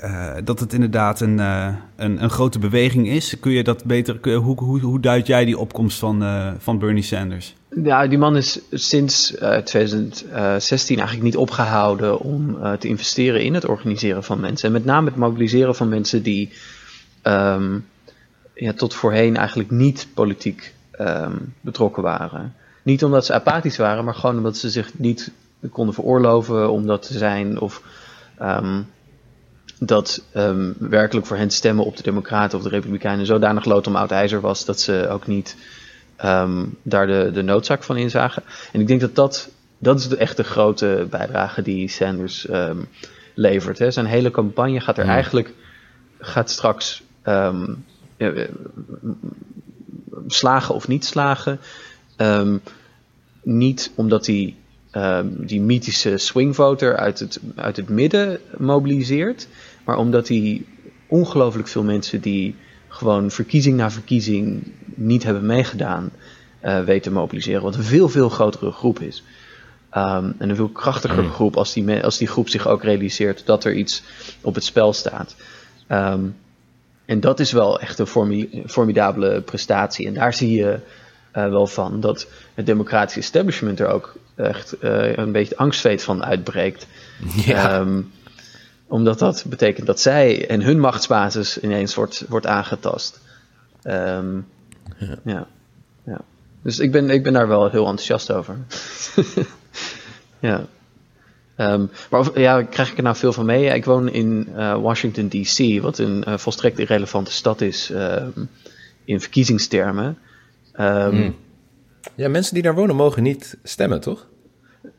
eh, dat het inderdaad een, eh, een, een grote beweging is. Kun je dat beter, hoe, hoe, hoe duid jij die opkomst van, van Bernie Sanders? Ja, die man is sinds eh, 2016 eigenlijk niet opgehouden om te investeren in het organiseren van mensen. En met name het mobiliseren van mensen die ehm, ja, tot voorheen eigenlijk niet politiek ehm, betrokken waren. Niet omdat ze apathisch waren, maar gewoon omdat ze zich niet konden veroorloven om dat te zijn. Of ehm, dat ehm, werkelijk voor hen stemmen op de Democraten of de Republikeinen zodanig lood om oud ijzer was dat ze ook niet daar de, de noodzaak van inzagen. En ik denk dat dat, dat is de echte grote bijdrage die Sanders levert. Hè. Zijn hele campagne gaat er eigenlijk, gaat straks slagen of niet slagen. Ehm, niet omdat hij ehm, die mythische swingvoter uit het, uit het midden mobiliseert, maar omdat hij ongelooflijk veel mensen die gewoon verkiezing na verkiezing niet hebben meegedaan, eh weet te mobiliseren. Wat een veel, veel grotere groep is. Ehm, en een veel krachtiger groep als die, als die groep zich ook realiseert dat er iets op het spel staat. Ehm, en dat is wel echt een formi- formidabele prestatie. En daar zie je eh, wel van dat het democratische establishment er ook echt eh, een beetje angstveet van uitbreekt. Ja. Ehm, omdat dat betekent dat zij en hun machtsbasis ineens wordt, wordt aangetast. Ehm, ja. Ja. Dus ik ben, ik ben daar wel heel enthousiast over. ja. Ehm, maar of, ja, krijg ik er nou veel van mee? Ja, ik woon in eh, Washington D.C., wat een eh, volstrekt irrelevante stad is ehm, in verkiezingstermen. Ehm, ja, mensen die daar wonen mogen niet stemmen, toch?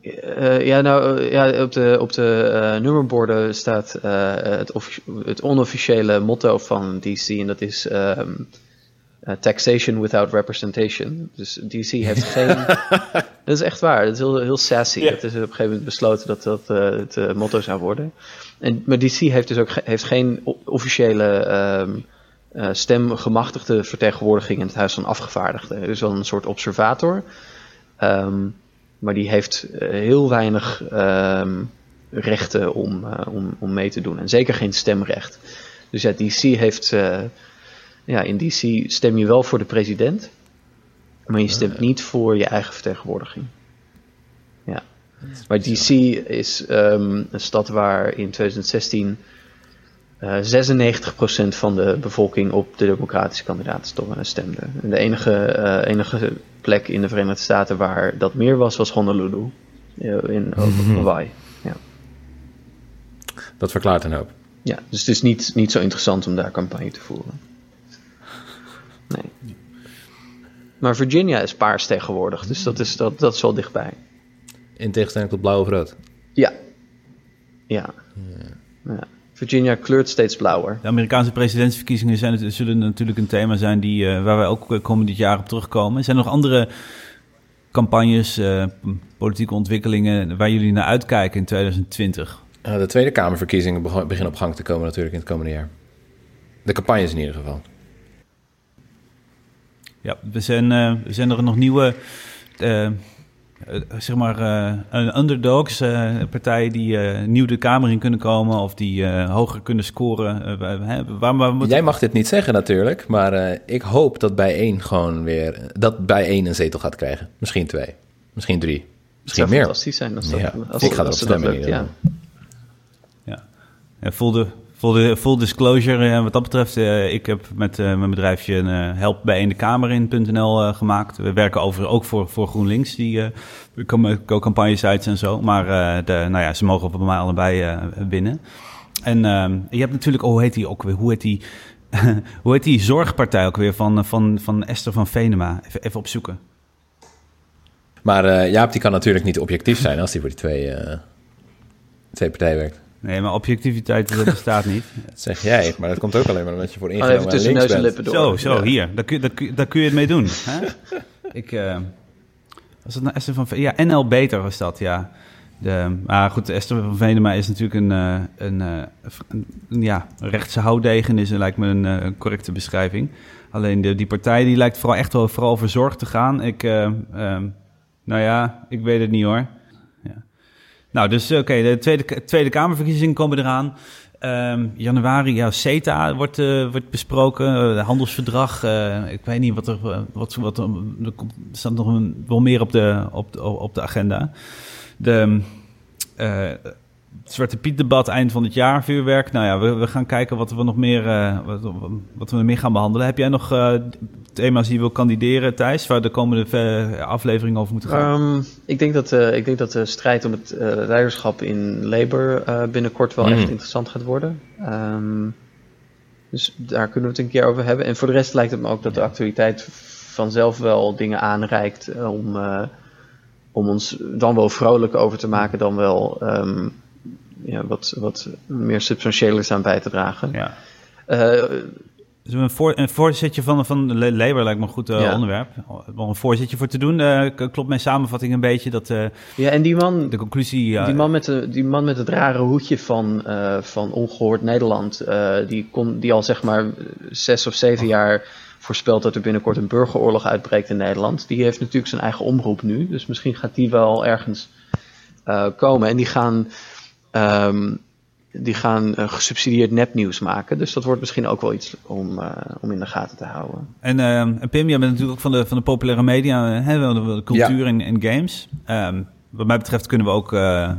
Eh, ja, nou, ja, op de, op de nummerborden staat het, het onofficiële motto van DC en dat is eh, taxation without representation. Dus DC heeft geen... dat is echt waar, dat is heel, heel sassy. Dat is op een gegeven moment besloten dat dat eh, het eh, motto zou worden. En, maar DC heeft dus ook ge- heeft geen officiële ehm, eh, stemgemachtigde vertegenwoordiging in het Huis van Afgevaardigden. Er is wel een soort observator. Ehm, maar die heeft heel weinig ehm, rechten om, om, om mee te doen. En zeker geen stemrecht. Dus ja, DC heeft. Eh, ja, in DC stem je wel voor de president. Maar je stemt niet voor je eigen vertegenwoordiging. Ja. Maar DC is ehm, een stad waar in 2016 eh 96% van de bevolking op de democratische kandidaat stemde. En de enige, eh, enige plek in de Verenigde Staten waar dat meer was, was Honolulu. eh, in Hawaii. Ja. Dat verklaart een hoop. ja, dus het is niet, niet zo interessant om daar campagne te voeren. Nee. Maar Virginia is paars tegenwoordig, dus dat is, dat, dat is wel dichtbij. In tegenstelling tot blauw of rood. Ja. Ja. ja. Virginia kleurt steeds blauwer. De Amerikaanse presidentsverkiezingen zijn, het- zullen natuurlijk een thema zijn die, eh, waar wij ook komend jaar op terugkomen. Zijn er nog andere campagnes, eh, politieke ontwikkelingen waar jullie naar uitkijken in 2020? Eh, de Tweede Kamerverkiezingen beg- beginnen op gang te komen natuurlijk in het komende jaar. De campagnes in ieder geval. Ja, we zijn, eh, zijn er nog nieuwe, eh, eh, zeg maar, eh, een underdogs, eh, partijen die eh, nieuw de Kamer in kunnen komen of die eh, hoger kunnen scoren? Waar, hè, waar, waar moet- Jij mag dit niet zeggen natuurlijk, maar eh, ik hoop dat bijeen gewoon weer... dat bijeen een zetel gaat krijgen. Misschien twee, misschien drie, Het misschien zou meer. fantastisch zijn als dat, Ja, als, ik ga als dat stemmen lukt, ja. Ja. Ja, full, de, full, full disclosure, eh, wat dat betreft, eh, ik heb met eh, mijn bedrijfje een help bij de kamer in.nl gemaakt. We werken over, ook voor, voor GroenLinks, die eh cam- campagne sites en zo. Maar de, nou ja, ze mogen bij mij allebei winnen. En ehm, je hebt natuurlijk, oh, hoe heet die ook weer? Hoe heet die, hoe heet die zorgpartij ook weer van, van, van Esther van Venema? Even, even opzoeken. Maar eh, Jaap die kan natuurlijk niet objectief zijn als hij voor die twee, twee partijen werkt. Nee, maar objectiviteit dat bestaat niet. Dat zeg jij, maar dat komt ook alleen maar omdat je voor Oh, ingenomen even en tussen links neus en lippen door. Zo, zo, Ja. hier. Daar kun, daar, kun, daar kun je het mee doen. Hè? ik, eh, was het nou Esther van Venema? Ja, NL Beter was dat, ja. De, maar goed, Esther van Venema is natuurlijk een, eh, een, eh, een, een, ja, rechtse houdegen, is lijkt me een eh, correcte beschrijving. Alleen de, die partij die lijkt vooral echt wel vooral voor zorg te gaan. Ik, eh, ehm, nou ja, ik weet het niet hoor. Nou, dus oké, de tweede, tweede Kamerverkiezingen komen eraan. Ehm, januari, ja, CETA wordt, eh, wordt besproken, eh, het handelsverdrag. eh, ik weet niet wat er, eh, wat, wat er, er staat nog wel meer op de, op, op de agenda. De eh, Zwarte Piet debat eind van het jaar, vuurwerk. Nou ja, we, we gaan kijken wat we nog meer, eh, wat, wat we meer gaan behandelen. Heb jij nog eh, thema's die je wil kandideren, Thijs, waar de komende eh, afleveringen over moeten gaan? Ehm, ik, denk dat, ik denk dat de strijd om het leiderschap in Labour binnenkort wel Mm. echt interessant gaat worden. Ehm, dus daar kunnen we het een keer over hebben. En voor de rest lijkt het me ook dat de actualiteit vanzelf wel dingen aanreikt om, om ons dan wel vrolijk over te maken, dan wel ehm, ja, wat, wat meer substantiëler aan bij te dragen. ja. Eh, Dus een, voor, een voorzitje van, van Labour lijkt me een goed eh, Ja. onderwerp. Om een voorzitje voor te doen. eh, klopt mijn samenvatting een beetje dat ja, en die man, de conclusie... Die man met, de, die man met het rare hoedje van, van Ongehoord Nederland, die, kon, die al zeg maar zes of zeven jaar voorspelt dat er binnenkort een burgeroorlog uitbreekt in Nederland, die heeft natuurlijk zijn eigen omroep nu. Dus misschien gaat die wel ergens komen. En die gaan, ehm, die gaan eh, gesubsidieerd nepnieuws maken. Dus dat wordt misschien ook wel iets om, eh, om in de gaten te houden. En, ehm, en Pim, jij bent natuurlijk ook van de, van de populaire media, hè, wel de, de cultuur en, en games. Ehm, wat mij betreft kunnen we ook, eh,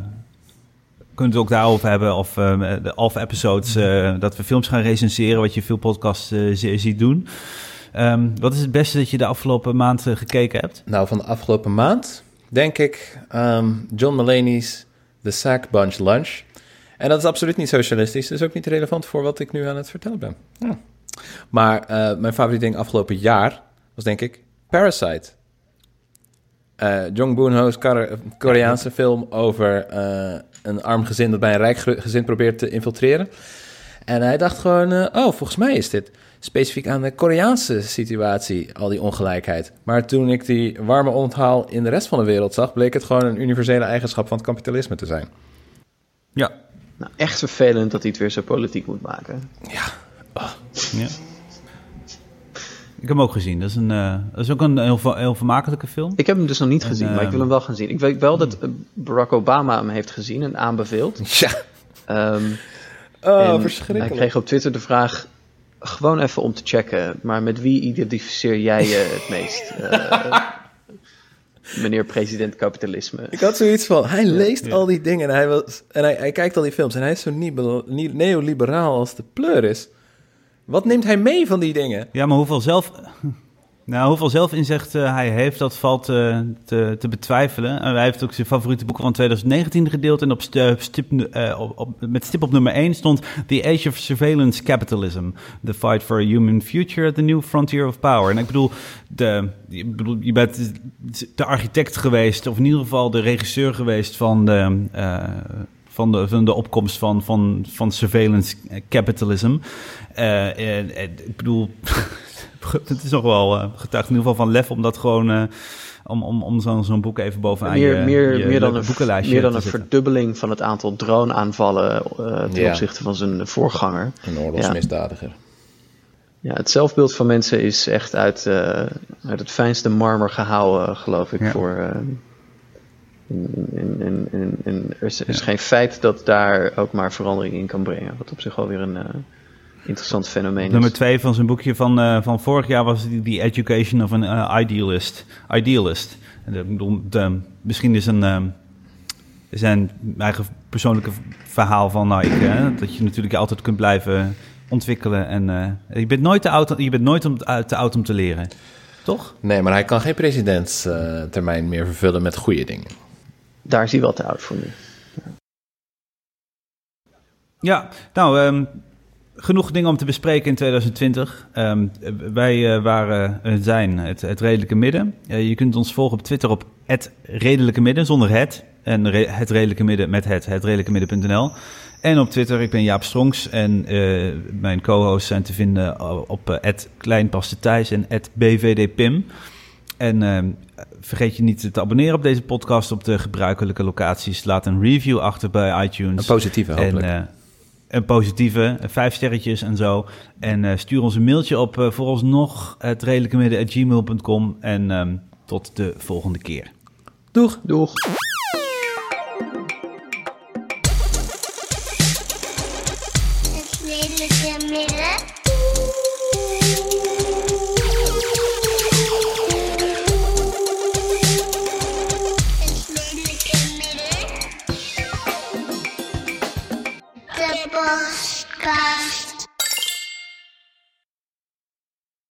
kunnen we het ook daarover hebben. Of eh, de alpha episodes, eh, dat we films gaan recenseren, wat je veel podcasts eh, zi- ziet doen. Ehm, wat is het beste dat je de afgelopen maand eh, gekeken hebt? Nou, van de afgelopen maand denk ik ehm, John Mulaney's The Sack Bunch Lunch. En dat is absoluut niet socialistisch, dus ook niet relevant voor wat ik nu aan het vertellen ben. Maar eh, mijn favoriete ding afgelopen jaar was denk ik Parasite. Eh Jong Boon-ho's Kore- Koreaanse film over eh, een arm gezin dat bij een rijk ge- gezin probeert te infiltreren. En hij dacht gewoon, oh, volgens mij is dit specifiek aan de Koreaanse situatie, al die ongelijkheid. Maar toen ik die warme onthaal in de rest van de wereld zag, bleek het gewoon een universele eigenschap van het kapitalisme te zijn. Ja. Nou, echt vervelend dat hij het weer zo politiek moet maken. ja. Ik heb hem ook gezien. Dat is, een, eh, dat is ook een heel, heel vermakelijke film. Ik heb hem dus nog niet En, gezien, maar ik ehm, wil hem wel gaan zien. Ik weet wel dat eh, Barack Obama hem heeft gezien en aanbeveeld. Ja, Ehm, oh, verschrikkelijk. Hij kreeg op Twitter de vraag, gewoon even om te checken, maar met wie identificeer jij je het meest? Eh, meneer president kapitalisme. Ik had zoiets van, hij leest al die dingen en, hij, was, en hij, hij kijkt al die films en hij is zo neoliberaal als de pleur is. Wat neemt hij mee van die dingen? Ja, maar hoeveel zelf... Nou, hoeveel zelfinzicht eh, hij heeft, dat valt eh, te, te betwijfelen. En hij heeft ook zijn favoriete boeken van 2019 gedeeld. En op st- stip, eh, op, met stip op nummer 1 stond... The Age of Surveillance Capitalism. The Fight for a Human Future at the New Frontier of Power. En ik bedoel, de, bedoel je bent de architect geweest... of in ieder geval de regisseur geweest van de... van de, van de opkomst van, van, van surveillance capitalism. Ik bedoel, het is nog wel uh, getuigd in ieder geval van lef om dat gewoon uh, om, om, om zo'n zo'n boek even bovenaan meer, je, meer, je meer dan een, boekenlijstje meer dan een verdubbeling van het aantal drone-aanvallen uh, ten Ja. opzichte van zijn voorganger. Een oorlogsmisdadiger. Ja, het zelfbeeld van mensen is echt uit, uh, uit het fijnste marmer gehouden, geloof ik. Ja. Voor, uh, en, en, en, en, en er is, er is geen feit dat daar ook maar verandering in kan brengen. Wat op zich alweer een uh, interessant fenomeen is. Nummer twee van zijn boekje van, uh, van vorig jaar was The the Education of an uh, Idealist. Idealist. En, ik bedoel, de, misschien is een, uh, zijn eigen persoonlijke verhaal van nou, ik, uh, dat je natuurlijk altijd kunt blijven ontwikkelen. En uh, je bent nooit te oud, je bent nooit om, te oud om te leren. Toch? Nee, maar hij kan geen presidentstermijn meer vervullen met goede dingen. Daar is hij wel te oud voor nu. Ja, nou, um, genoeg dingen om te bespreken in 2020. Um, wij uh, waren, uh, zijn het, het Redelijke Midden. Uh, je kunt ons volgen op Twitter op het Redelijke Midden, zonder het. En re het Redelijke Midden met het, hetredelijkemidden.nl. En op Twitter, ik ben Jaap Strongs. En mijn co-hosts zijn te vinden op het Kleinpastethijs en het BVDPim. En vergeet je niet te abonneren op deze podcast op de gebruikelijke locaties. Laat een review achter bij iTunes. Een positieve, hopelijk. En, een positieve, vijf sterretjes en zo. En uh, stuur ons een mailtje op uh, vooralsnog het redelijke midden gmail.com. En um, tot de volgende keer. Doeg. Doeg.